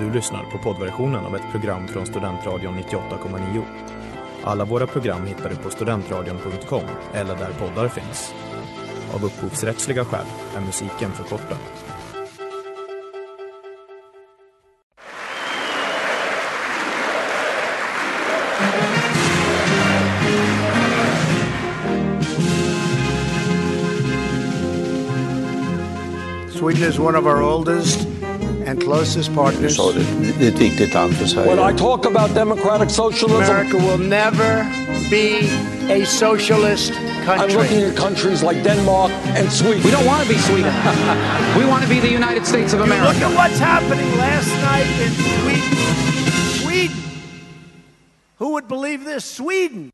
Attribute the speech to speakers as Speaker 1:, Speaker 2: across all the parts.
Speaker 1: Du lyssnar på poddversionen av ett program från Studentradion 98,9. Alla våra program hittar du på studentradion.com eller där poddar finns. Av upphovsrättsliga skäl är musiken förkortad.
Speaker 2: Sweden is one of our oldest and closest partners.
Speaker 3: sa det. Det är er ett viktigt land för Sverige.
Speaker 4: When I talk about democratic socialism,
Speaker 2: America will never be a socialist country.
Speaker 4: I'm looking at countries like Denmark and Sweden.
Speaker 5: We don't want to be Sweden. we want to be the United States of America.
Speaker 2: You Look at what's happening last night in Sweden. Sweden. Who would believe this? Sweden.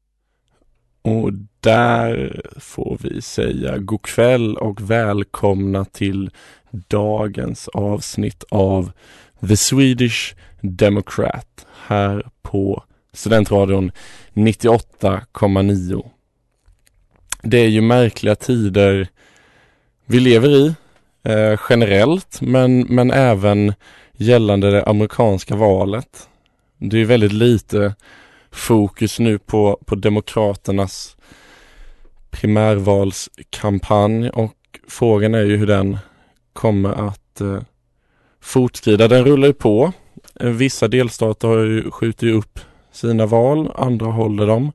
Speaker 6: Och där får vi säga god kväll och välkomna till dagens avsnitt av The Swedish Democrat här på Studentradion 98,9. Det är ju märkliga tider vi lever i eh, generellt men, men även gällande det amerikanska valet. Det är väldigt lite fokus nu på, på Demokraternas primärvalskampanj och frågan är ju hur den kommer att eh, fortskrida. Den rullar ju på. Eh, vissa delstater har ju skjutit upp sina val, andra håller dem.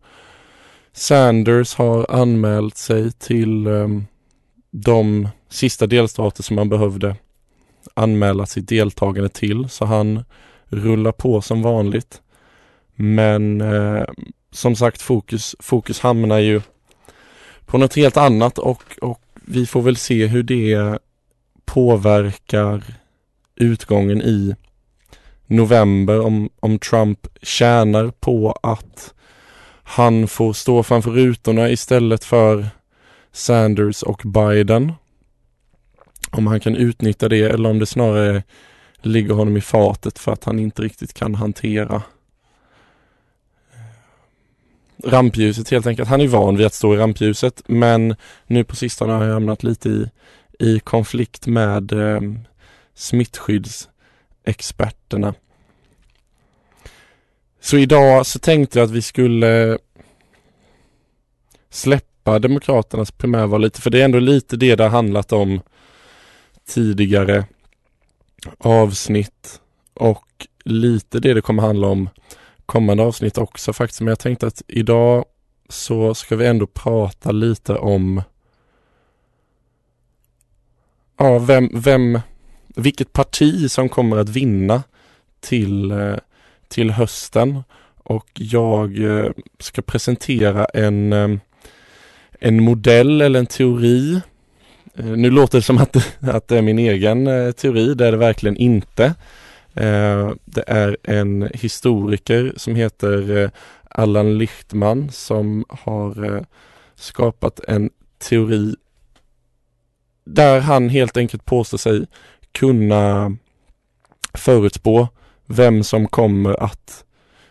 Speaker 6: Sanders har anmält sig till eh, de sista delstater som man behövde anmäla sitt deltagande till, så han rullar på som vanligt. Men eh, som sagt fokus, fokus hamnar ju på något helt annat och, och vi får väl se hur det påverkar utgången i november om, om Trump tjänar på att han får stå framför rutorna istället för Sanders och Biden. Om han kan utnyttja det eller om det snarare ligger honom i fatet för att han inte riktigt kan hantera rampljuset helt enkelt. Han är van vid att stå i rampljuset men nu på sistone har jag hamnat lite i, i konflikt med eh, smittskyddsexperterna. Så idag så tänkte jag att vi skulle släppa Demokraternas primärval lite för det är ändå lite det det har handlat om tidigare avsnitt och lite det det kommer handla om kommande avsnitt också faktiskt. Men jag tänkte att idag så ska vi ändå prata lite om ja, vem, vem, vilket parti som kommer att vinna till, eh, till hösten. Och jag eh, ska presentera en, eh, en modell eller en teori. Nu låter det som att, att det är min egen teori, det är det verkligen inte. Eh, det är en historiker som heter eh, Allan Lichtman som har eh, skapat en teori där han helt enkelt påstår sig kunna förutspå vem som kommer att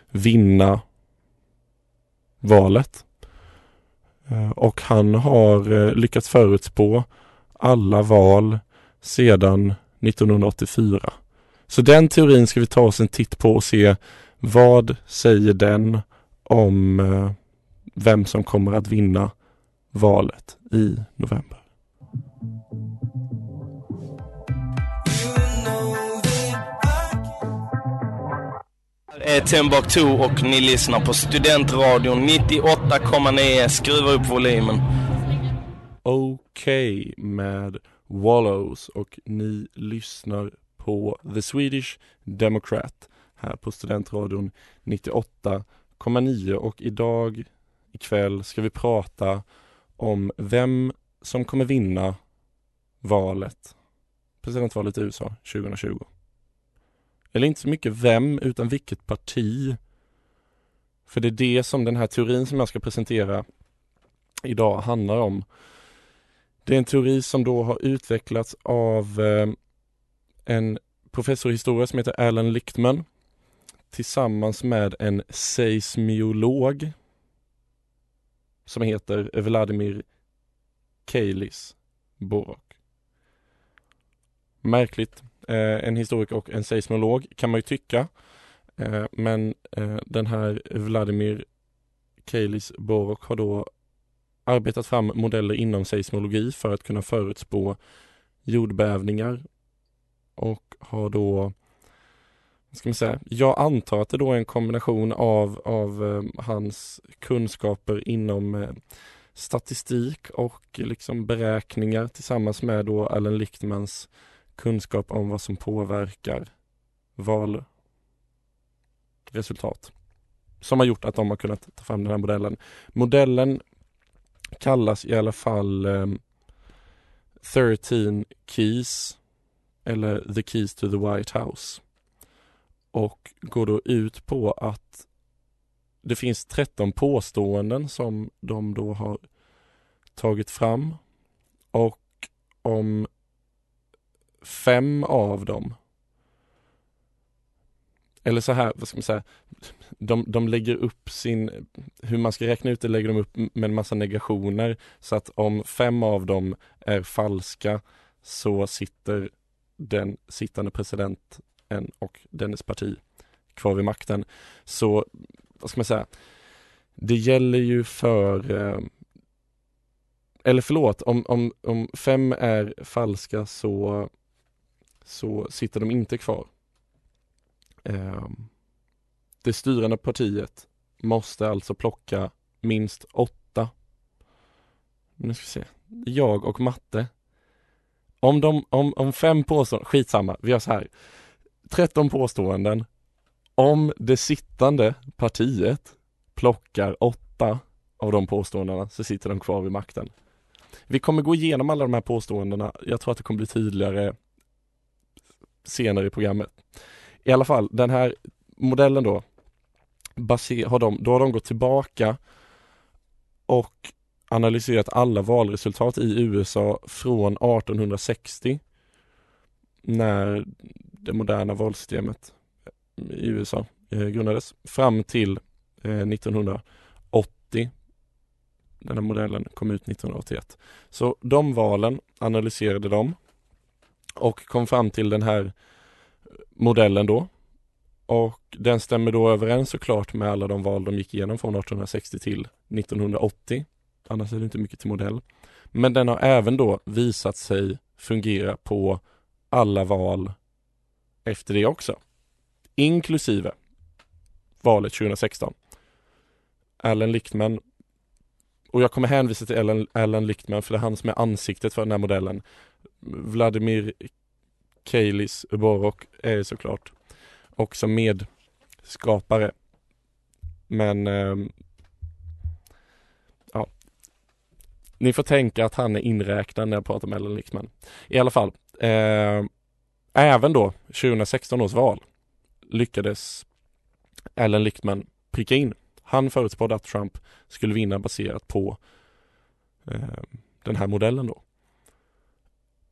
Speaker 6: vinna valet. Och han har lyckats förutspå alla val sedan 1984. Så den teorin ska vi ta oss en titt på och se vad säger den om eh, vem som kommer att vinna valet i november.
Speaker 7: är Timbuktu och ni lyssnar på Studentradion 98,9. Skruva upp volymen.
Speaker 6: Okej med Wallows och ni lyssnar på The Swedish Democrat här på Studentradion 98,9 och idag ikväll ska vi prata om vem som kommer vinna valet, presidentvalet i USA 2020. Eller inte så mycket vem, utan vilket parti. För det är det som den här teorin som jag ska presentera idag handlar om. Det är en teori som då har utvecklats av eh, en professor i historia som heter Alan Lichtman tillsammans med en seismolog som heter Vladimir Keilis Borok. Märkligt eh, en historiker och en seismolog kan man ju tycka. Eh, men eh, den här Vladimir Keilis Borok har då arbetat fram modeller inom seismologi för att kunna förutspå jordbävningar och har då ska man säga, jag antar att det då är en kombination av, av eh, hans kunskaper inom eh, statistik och liksom beräkningar tillsammans med då Alan Lichtmans kunskap om vad som påverkar valresultat. Som har gjort att de har kunnat ta fram den här modellen. Modellen kallas i alla fall eh, 13 Keys eller The Keys to the White House. Och går då ut på att det finns 13 påståenden som de då har tagit fram. Och om fem av dem eller så här, vad ska man säga, de, de lägger upp sin, hur man ska räkna ut det lägger de upp med en massa negationer. Så att om fem av dem är falska så sitter den sittande presidenten och dennes parti kvar vid makten. Så, vad ska man säga, det gäller ju för eh, eller förlåt, om, om, om fem är falska så, så sitter de inte kvar. Eh, det styrande partiet måste alltså plocka minst åtta. Nu ska vi se. Jag och matte. Om, de, om, om fem påståenden, skitsamma, vi gör så här. 13 påståenden. Om det sittande partiet plockar åtta av de påståendena så sitter de kvar vid makten. Vi kommer gå igenom alla de här påståendena. Jag tror att det kommer bli tydligare senare i programmet. I alla fall, den här modellen då, baser, har de, då har de gått tillbaka och analyserat alla valresultat i USA från 1860 när det moderna valsystemet i USA eh, grundades fram till eh, 1980 den här modellen kom ut 1981. Så de valen analyserade de och kom fram till den här eh, modellen då. Och den stämmer då överens såklart med alla de val de gick igenom från 1860 till 1980. Annars är det inte mycket till modell. Men den har även då visat sig fungera på alla val efter det också. Inklusive valet 2016. Allen Lichtman och jag kommer hänvisa till Alan, Alan Lichtman för det är han som är ansiktet för den här modellen. Vladimir Keilis Uborok är såklart också medskapare. Men eh, ja, ni får tänka att han är inräknad när jag pratar med Ellen Lyckman. I alla fall, eh, även då 2016 års val lyckades Ellen Lyckman pricka in han förutspådde att Trump skulle vinna baserat på eh, den här modellen då.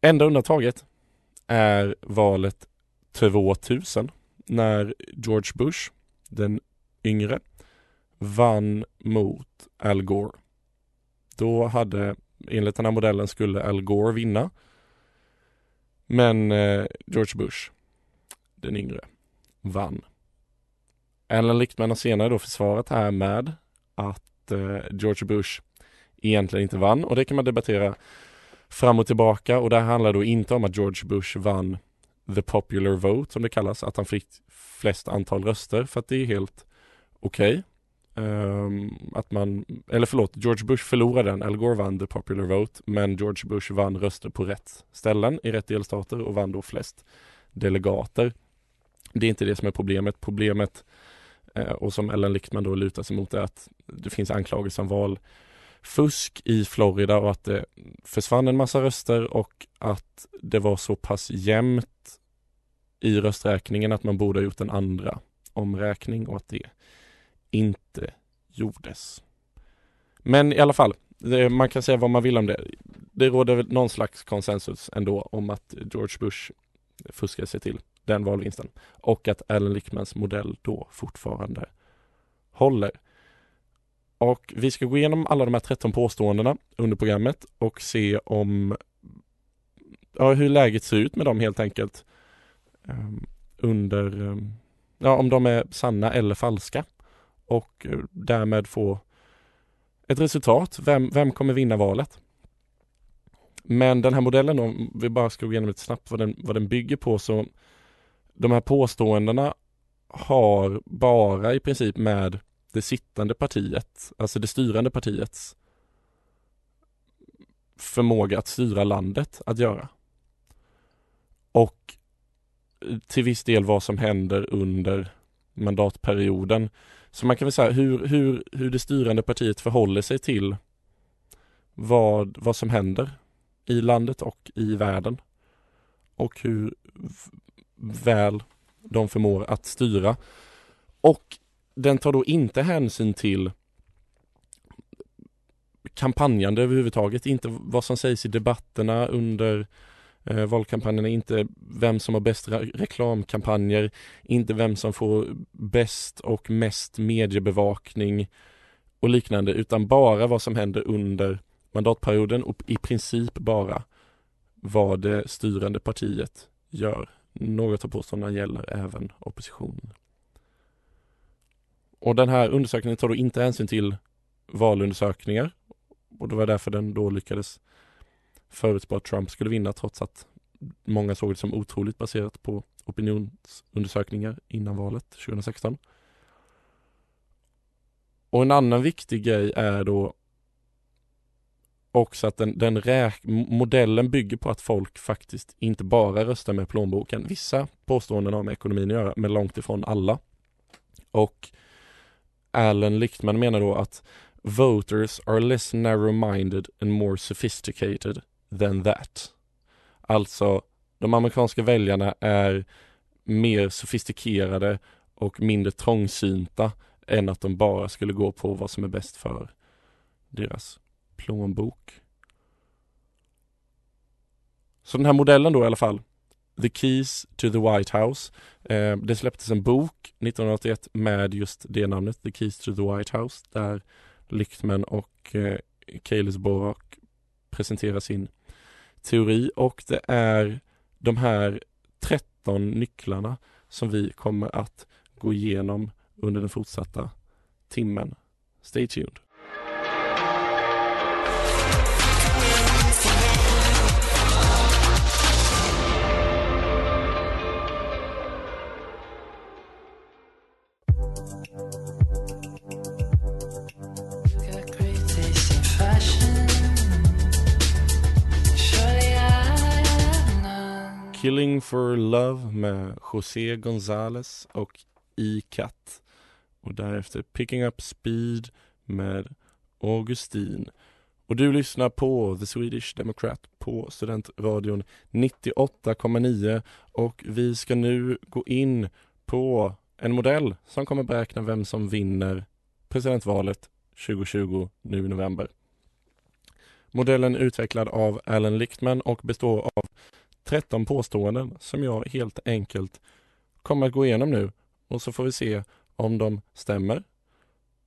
Speaker 6: Enda undantaget är valet 2000 när George Bush, den yngre, vann mot Al Gore. Då hade, enligt den här modellen skulle Al Gore vinna. Men eh, George Bush, den yngre, vann. Alan Lichtman har senare då försvarat det här med att eh, George Bush egentligen inte vann och det kan man debattera fram och tillbaka och det handlar då inte om att George Bush vann the popular vote som det kallas, att han fick flest antal röster för att det är helt okej. Okay. Ehm, att man, eller förlåt, George Bush förlorade den, Al Gore vann the popular vote, men George Bush vann röster på rätt ställen i rätt delstater och vann då flest delegater. Det är inte det som är problemet. Problemet eh, och som Ellen Lichtman då lutar sig mot är att det finns anklagelser om valfusk i Florida och att det försvann en massa röster och att det var så pass jämnt i rösträkningen att man borde ha gjort en andra omräkning och att det inte gjordes. Men i alla fall, det, man kan säga vad man vill om det. Det råder någon slags konsensus ändå om att George Bush fuskade sig till den valvinsten. Och att Alan Lickmans modell då fortfarande håller. Och vi ska gå igenom alla de här 13 påståendena under programmet och se om ja, hur läget ser ut med dem helt enkelt. um, under, um, ja om de är sanna eller falska och eh, därmed få ett resultat. Vem, vem kommer vinna valet? Men den här modellen om vi bara ska gå igenom lite snabbt vad den, vad den bygger på så de här påståendena har bara i princip med det sittande partiet, alltså det styrande partiets förmåga att styra landet att göra. Och eh, till viss del vad som händer under mandatperioden. Så man kan väl säga hur, hur, hur det styrande partiet förhåller sig till vad, vad som händer i landet och i världen. Och hur väl de förmår att styra. Och den tar då inte hänsyn till kampanjande överhuvudtaget, inte vad som sägs i debatterna under eh, valkampanjerna, inte vem som har bäst reklamkampanjer, inte vem som får bäst och mest mediebevakning och liknande, utan bara vad som händer under mandatperioden och i princip bara vad det styrande partiet gör. Något av påståendena gäller även oppositionen. Och den här undersökningen tar då inte hänsyn till valundersökningar och det var därför den då lyckades förutspå att Trump skulle vinna trots att många såg det som otroligt baserat på opinionsundersökningar innan valet 2016. Och en annan viktig grej är då också att den, den räk, modellen bygger på att folk faktiskt inte bara röstar med plånboken. Vissa påståenden har med ekonomin att göra, men långt ifrån alla. Och Alan Lichtman menar då att voters are less narrow-minded and more sophisticated than that. Alltså, de amerikanska väljarna är mer sofistikerade och mindre trångsynta än att de bara skulle gå på vad som är bäst för deras plånbok. Så den här modellen då i alla fall, The Keys to the White House. Eh, det släpptes en bok 1981 med just det namnet, The Keys to the White House, där Lichtman och eh, Kaylis Borak presenterar sin teori och det är de här 13 nycklarna som vi kommer att gå igenom under den fortsatta timmen. Stay tuned! Killing for Love med José Gonzales och E-Cat. Och därefter Picking Up Speed med Augustin. Och du lyssnar på The Swedish Democrat på Studentradion 98,9 och vi ska nu gå in på en modell som kommer beräkna vem som vinner presidentvalet 2020 nu i november. Modellen är utvecklad av Alan Lichtman och består av 13 påståenden som jag helt enkelt kommer att gå igenom nu och så får vi se om de stämmer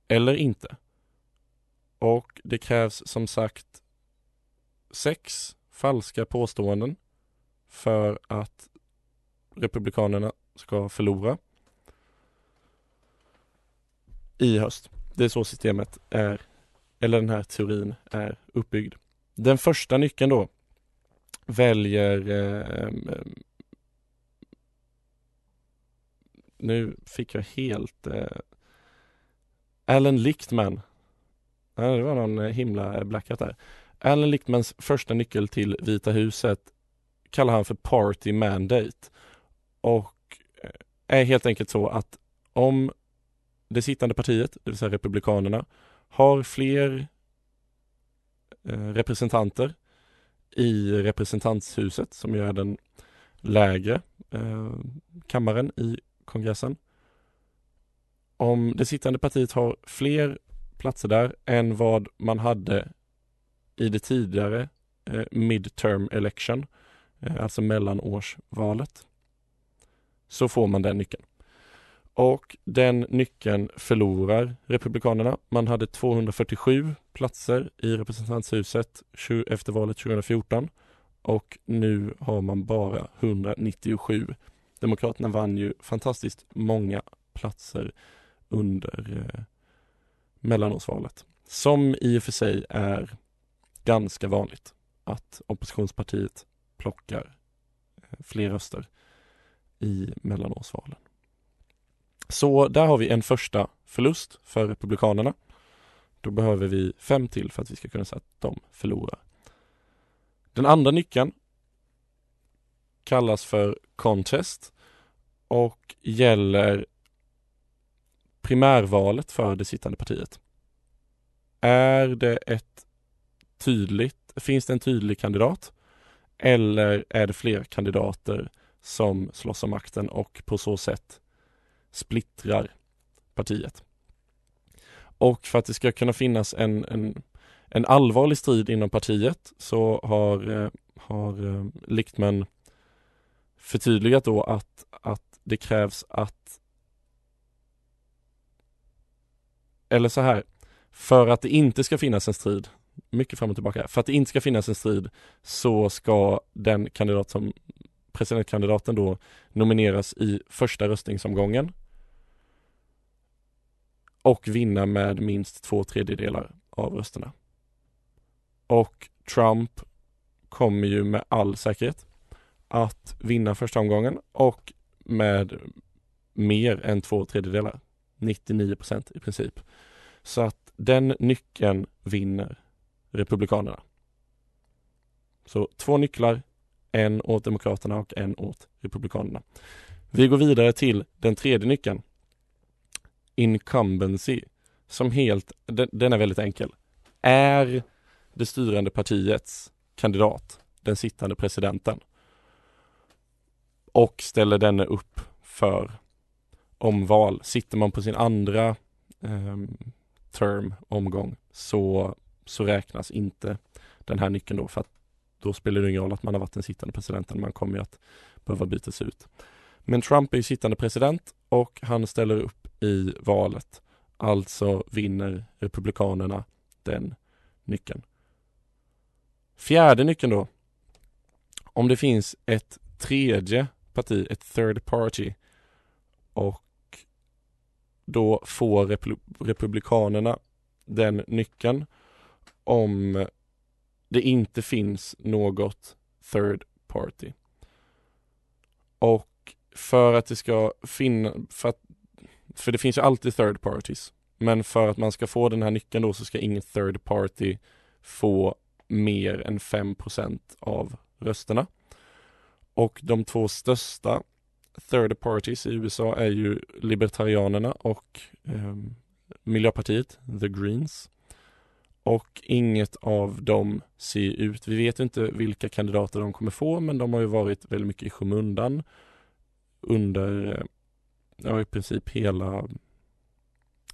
Speaker 6: eller inte. Och det krävs som sagt sex falska påståenden för att Republikanerna ska förlora i höst. Det är så systemet är, eller den här teorin är uppbyggd. Den första nyckeln då väljer eh, nu fick jag helt eh, Alan Lichtman. Ja, det var någon eh, himla blackout där. Alan Lichtmans första nyckel till Vita huset kallar han för Party Mandate. Och eh, är helt enkelt så att om det sittande partiet, det vill säga Republikanerna, har fler eh, representanter i representanthuset som är den lägre eh, kammaren i kongressen. Om det sittande partiet har fler platser där än vad man hade i det tidigare eh, midterm election, eh, alltså mellanårsvalet, så får man den nyckeln. Och den nyckeln förlorar Republikanerna. Man hade 247 platser i representanthuset efter valet 2014 och nu har man bara 197. Demokraterna vann ju fantastiskt många platser under eh, mellanårsvalet. Som i och för sig är ganska vanligt att oppositionspartiet plockar eh, fler röster i mellanårsvalen. Så där har vi en första förlust för Republikanerna. Då behöver vi fem till för att vi ska kunna säga att de förlorar. Den andra nyckeln kallas för contest och gäller primärvalet för det sittande partiet. Är det ett tydligt, finns det en tydlig kandidat eller är det fler kandidater som slåss om makten och på så sätt splittrar partiet? Och för att det ska kunna finnas en, en, en allvarlig strid inom partiet så har, eh, har eh, Lichtman förtydligat då att, att det krävs att eller så här, för att det inte ska finnas en strid, mycket fram och tillbaka, för att det inte ska finnas en strid så ska den kandidat som presidentkandidaten då nomineras i första röstningsomgången och vinna med minst två tredjedelar av rösterna. Och Trump kommer ju med all säkerhet att vinna första omgången och med mer än två tredjedelar. 99 procent i princip. Så att den nyckeln vinner Republikanerna. Så två nycklar, en åt Demokraterna och en åt Republikanerna. Vi går vidare till den tredje nyckeln. Incumbency, som helt, den, den är väldigt enkel. Är det styrande partiets kandidat den sittande presidenten och ställer denne upp för omval. Sitter man på sin andra eh, term, omgång, så, så räknas inte den här nyckeln då för att då spelar det ingen roll att man har varit den sittande presidenten. Man kommer ju att behöva bytas ut. Men Trump är ju sittande president och han ställer upp i valet. Alltså vinner Republikanerna den nyckeln. Fjärde nyckeln då. Om det finns ett tredje parti, ett third party och då får Republikanerna den nyckeln om det inte finns något third party. Och för att det ska finnas, för, för det finns ju alltid third parties, men för att man ska få den här nyckeln då så ska ingen third party få mer än 5% av rösterna. Och de två största third parties i USA är ju Libertarianerna och eh, Miljöpartiet, The Greens. Och inget av dem ser ut, vi vet inte vilka kandidater de kommer få, men de har ju varit väldigt mycket i skymundan under, eh, ja i princip hela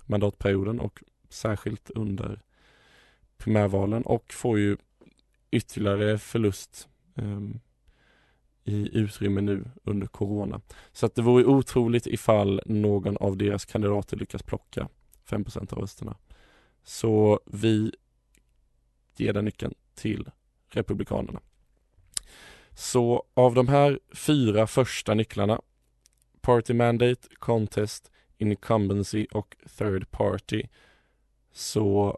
Speaker 6: mandatperioden och särskilt under primärvalen och får ju ytterligare förlust eh, i utrymme nu under corona. Så att det vore otroligt ifall någon av deras kandidater lyckas plocka 5% av rösterna. Så vi ger den nyckeln till Republikanerna. Så av de här fyra första nycklarna Party Mandate, Contest, Incumbency och Third Party så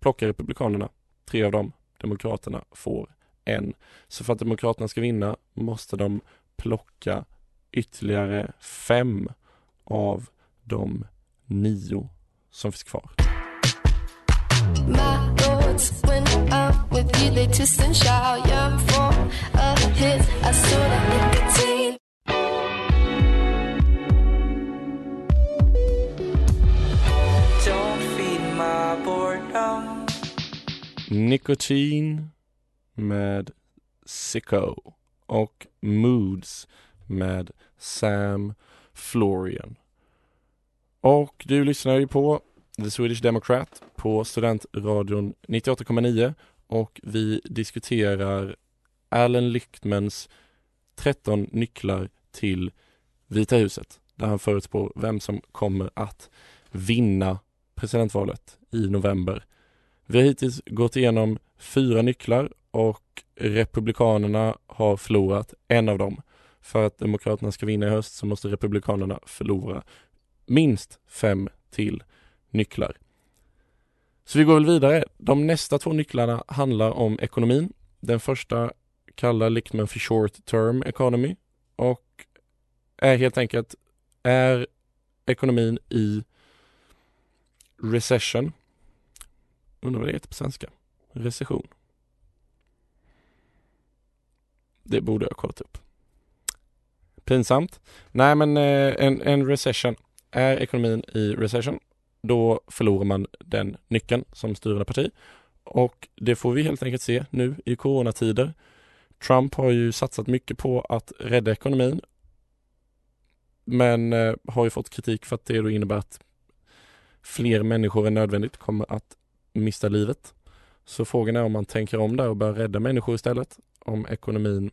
Speaker 6: plockar Republikanerna tre av dem. Demokraterna får en. Så för att Demokraterna ska vinna måste de plocka ytterligare fem av de nio som finns kvar. Nikotin med Sicko och Moods med Sam Florian. Och du lyssnar ju på The Swedish Democrat på Studentradion 98,9 och vi diskuterar Alan Lichtmans 13 nycklar till Vita huset där han förutspår vem som kommer att vinna presidentvalet i november. Vi har hittills gått igenom fyra nycklar och Republikanerna har förlorat en av dem. för att Demokraterna ska vinna i höst så måste Republikanerna förlora minst fem till nycklar. Så vi går väl vidare. De nästa två nycklarna handlar om ekonomin. Den första kallar Lichtman för short term economy och är helt enkelt är ekonomin i recession. Undrar vad det heter på svenska? Recession. Det borde jag ha kollat upp. Pinsamt. Nej men eh, en, en recession. Är ekonomin i recession då förlorar man den nyckeln som styrande parti. Och det får vi helt enkelt se nu i coronatider. Trump har ju satsat mycket på att rädda ekonomin. Men eh, har ju fått kritik för att det då innebär att fler människor än nödvändigt kommer att mista livet. Så frågan är om man tänker om där och börjar rädda människor istället om ekonomin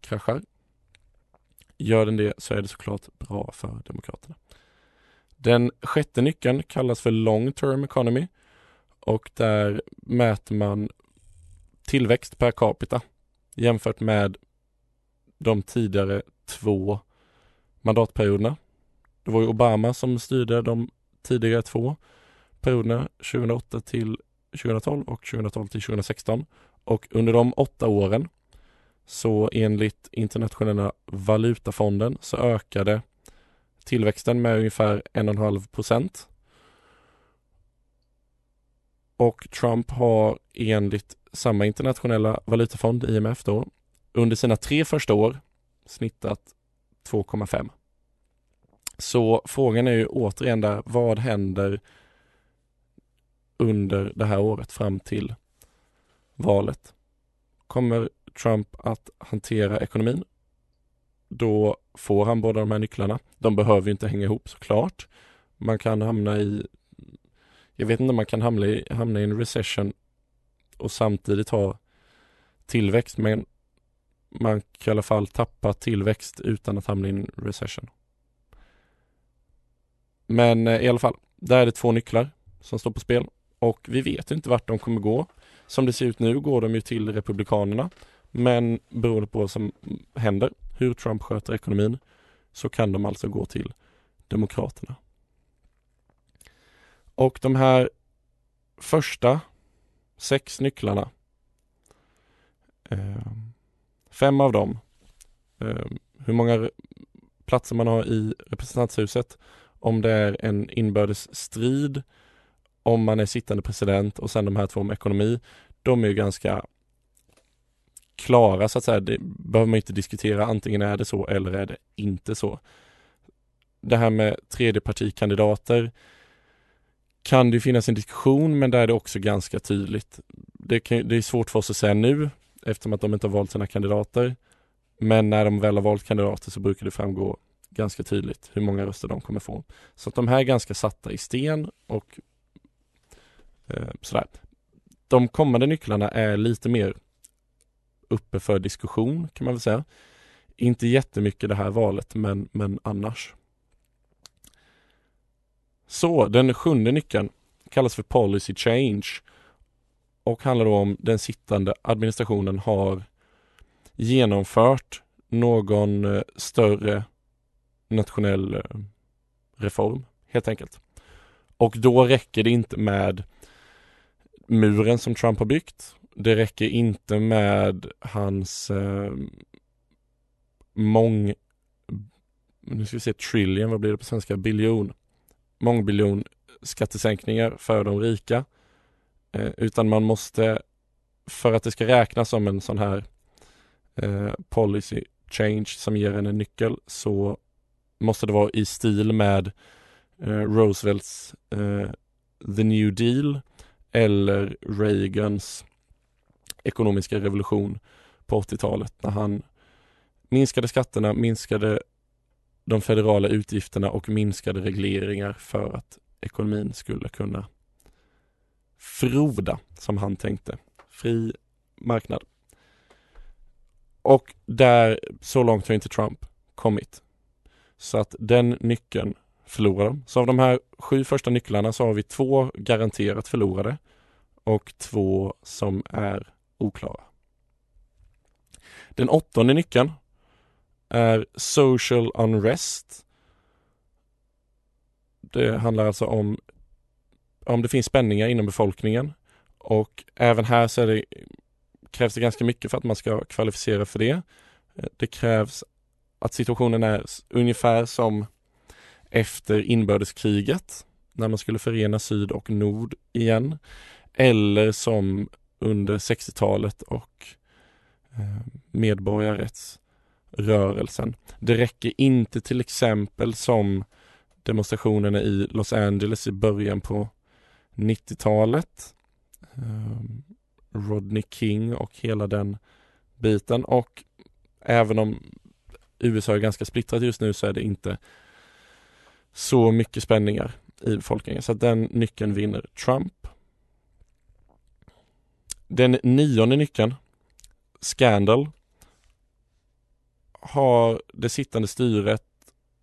Speaker 6: kraschar. Gör den det så är det såklart bra för Demokraterna. Den sjätte nyckeln kallas för long term economy och där mäter man tillväxt per capita jämfört med de tidigare två mandatperioderna. Det var ju Obama som styrde de tidigare två perioderna 2008 till 2012 och 2012 till 2016. Och under de åtta åren så enligt internationella valutafonden så ökade tillväxten med ungefär 1,5 procent. Och Trump har enligt samma internationella valutafond, IMF då, under sina tre första år snittat 2,5. Så frågan är ju återigen där, vad händer under det här året fram till valet? Kommer Trump att hantera ekonomin då får han båda de här nycklarna. De behöver inte hänga ihop såklart. Man kan hamna i, jag vet inte om man kan hamna i, hamna i en recession och samtidigt ha tillväxt, men man kan i alla fall tappa tillväxt utan att hamna i en recession. Men eh, i alla fall, där är det två nycklar som står på spel och vi vet inte vart de kommer gå. Som det ser ut nu går de ju till Republikanerna, men beroende på vad som händer hur Trump sköter ekonomin så kan de alltså gå till Demokraterna. Och de här första sex nycklarna eh, Fem av dem eh, Hur många platser man har i representanthuset Om det är en inbördes strid om man är sittande president och sen de här två om ekonomi De är ju ganska klara så att säga. Det behöver man inte diskutera. Antingen är det så eller är det inte så. Det här med tredjepartikandidater kan det finnas en diskussion men där är det också ganska tydligt. Det, kan, det är svårt för oss att säga nu eftersom att de inte har valt sina kandidater. Men när de väl har valt kandidater så brukar det framgå ganska tydligt hur många röster de kommer få. Så att de här är ganska satta i sten och Eh, sådär. De kommande nycklarna är lite mer uppe för diskussion kan man väl säga. Inte jättemycket det här valet men, men annars. Så den sjunde nyckeln kallas för policy change och handlar då om den sittande administrationen har genomfört någon eh, större nationell eh, reform helt enkelt. Och då räcker det inte med muren som Trump har byggt det räcker inte med hans eh, mång nu ska vi se, trillion, vad blir det på svenska, biljon, mångbiljon skattesänkningar för de rika. Eh, utan man måste, för att det ska räknas som en sån här eh, policy change som ger en en nyckel så måste det vara i stil med eh, Roosevelts eh, The New Deal eller Reagans ekonomiska revolution på 80-talet när han minskade skatterna, minskade de federala utgifterna och minskade regleringar för att ekonomin skulle kunna froda som han tänkte. Fri marknad. Och där, så långt har inte Trump kommit. Så att den nyckeln förlorar dem. Så av de här sju första nycklarna så har vi två garanterat förlorade och två som är oklara. Den åttonde nyckeln är social unrest. Det handlar alltså om om det finns spänningar inom befolkningen och även här så det, krävs det ganska mycket för att man ska kvalificera för det. Det krävs att situationen är ungefär som efter inbördeskriget när man skulle förena syd och nord igen. Eller som under 60-talet och eh, medborgarrättsrörelsen. Det räcker inte till exempel som demonstrationerna i Los Angeles i början på 90-talet. Eh, Rodney King och hela den biten och även om USA är ganska splittrat just nu så är det inte så mycket spänningar i befolkningen så att den nyckeln vinner Trump. Den nionde nyckeln, Scandal, har det sittande styret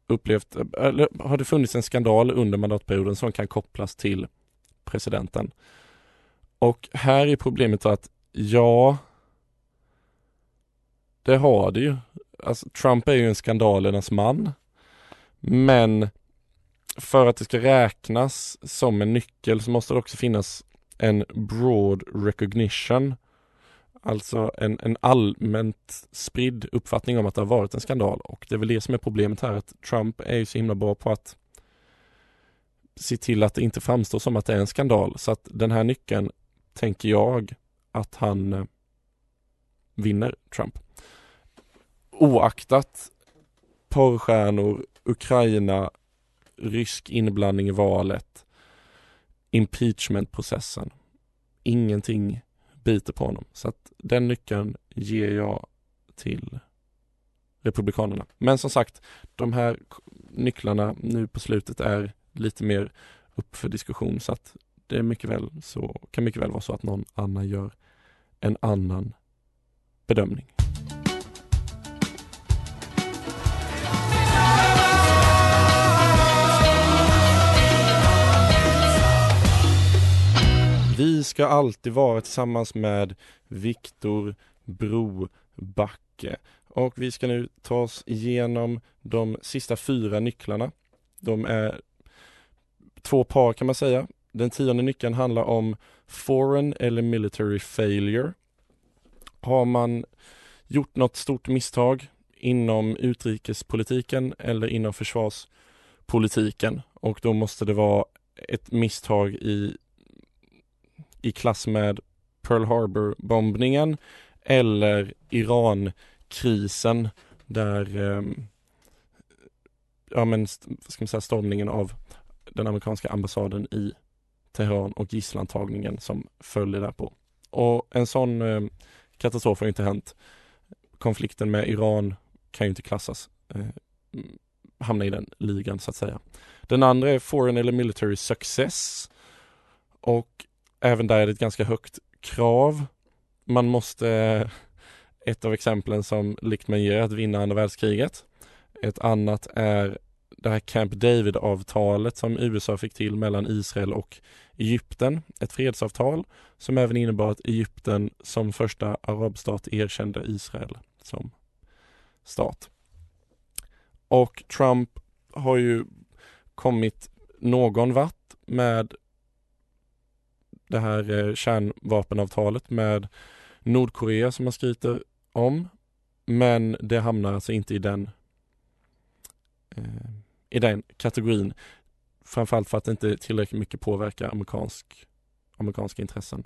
Speaker 6: upplevt, eller har det funnits en skandal under mandatperioden som kan kopplas till presidenten. Och här är problemet att ja, det har det ju. Alltså, Trump är ju en skandalernas man. Men för att det ska räknas som en nyckel så måste det också finnas en broad recognition. Alltså en, en allmänt spridd uppfattning om att det har varit en skandal och det är väl det som är problemet här att Trump är ju så himla bra på att se till att det inte framstår som att det är en skandal. Så att den här nyckeln tänker jag att han eh, vinner Trump. Oaktat porrstjärnor, Ukraina, rysk inblandning i valet, impeachmentprocessen. Ingenting biter på honom. Så att den nyckeln ger jag till Republikanerna. Men som sagt, de här nycklarna nu på slutet är lite mer upp för diskussion så att det är mycket väl så, kan mycket väl vara så att någon annan gör en annan bedömning. Vi ska alltid vara tillsammans med Viktor Brobacke och vi ska nu ta oss igenom de sista fyra nycklarna. De är två par kan man säga. Den tionde nyckeln handlar om foreign eller military failure. Har man gjort något stort misstag inom utrikespolitiken eller inom försvarspolitiken och då måste det vara ett misstag i, i klass med Pearl Harbor-bombningen eller Iran-krisen där eh, ja men ska man säga stormningen av den amerikanska ambassaden i Teheran och gisslantagningen som följde därpå. Och en sån eh, katastrof har inte hänt. Konflikten med Iran kan ju inte klassas, eh, mm, hamna i den ligan så att säga. Den andra är foreign eller military success och även där är det ett ganska högt krav. Man måste, ett av exemplen som Lichtman ger, att vinna andra världskriget. Ett annat är det här Camp David-avtalet som USA fick till mellan Israel och Egypten. Ett fredsavtal som även innebar att Egypten som första arabstat erkände Israel som stat. Och Trump har ju kommit någon vart med det här eh, kärnvapenavtalet med Nordkorea som man skryter om. Men det hamnar alltså inte i den eh, i den kategorin. Framförallt för att det inte tillräckligt mycket påverkar amerikansk, amerikanska intressen.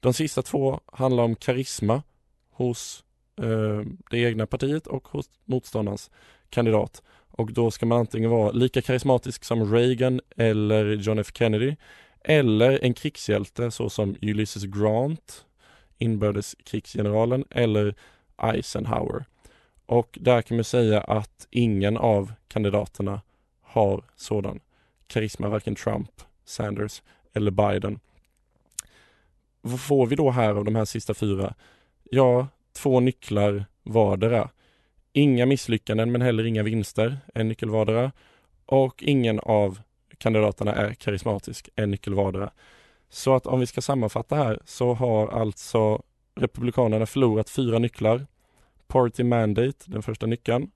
Speaker 6: De sista två handlar om karisma hos eh, det egna partiet och hos motståndarens kandidat. Och då ska man antingen vara lika karismatisk som Reagan eller John F Kennedy eller en krigshjälte såsom Ulysses Grant, inbördeskrigsgeneralen eller Eisenhower. Och där kan man säga att ingen av kandidaterna har sådan karisma, varken Trump, Sanders eller Biden. Vad får vi då här av de här sista fyra? Ja, två nycklar vardera. Inga misslyckanden men heller inga vinster, en nyckel vardera. Och ingen av kandidaterna är karismatisk, en nyckel vardera. Så att om vi ska sammanfatta här så har alltså Republikanerna förlorat fyra nycklar Party Mandate, den första nyckeln.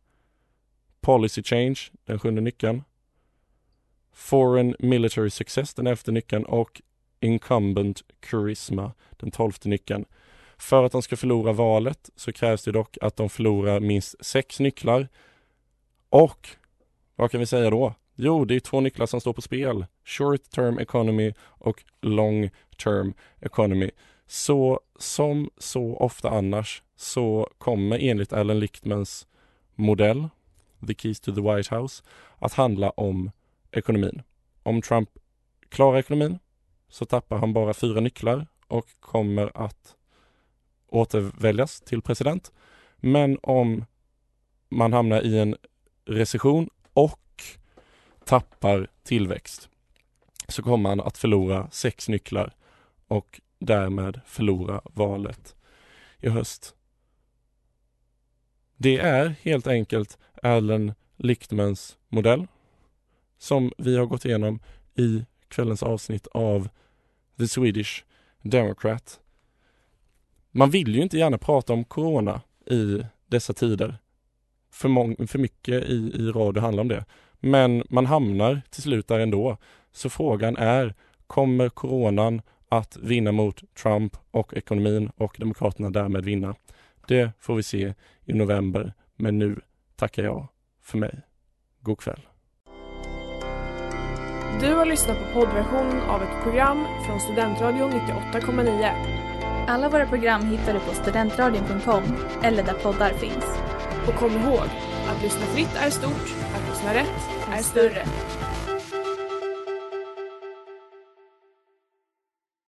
Speaker 6: Policy Change, den sjunde nyckeln. Foreign Military Success, den elfte nyckeln och Incumbent Charisma, den tolfte nyckeln. För att de ska förlora valet så krävs det dock att de förlorar minst sex nycklar. Och vad kan vi säga då? Jo, det är två nycklar som står på spel. Short term economy och long term economy. Så som så ofta annars så kommer enligt Alan Lichtmans modell, The Keys to the White House, att handla om ekonomin. Om Trump klarar ekonomin så tappar han bara fyra nycklar och kommer att återväljas till president. Men om man hamnar i en recession och tappar tillväxt så kommer han att förlora sex nycklar och därmed förlora valet i höst. Det är helt enkelt Allen Lichtmans modell som vi har gått igenom i kvällens avsnitt av The Swedish Democrat. Man vill ju inte gärna prata om corona i dessa tider. För, mång- för mycket i, i radio handlar om det. Men man hamnar till slut där ändå. Så frågan är, kommer coronan att vinna mot Trump och ekonomin och Demokraterna därmed vinna? Det får vi se i november. Men nu tackar jag för mig. God kväll.
Speaker 8: Du har lyssnat på poddversion av ett program från Studentradion 98,9.
Speaker 9: Alla våra program hittar du på studentradion.com eller där poddar finns.
Speaker 8: Och kom ihåg, att lyssna fritt är stort, att lyssna rätt är större.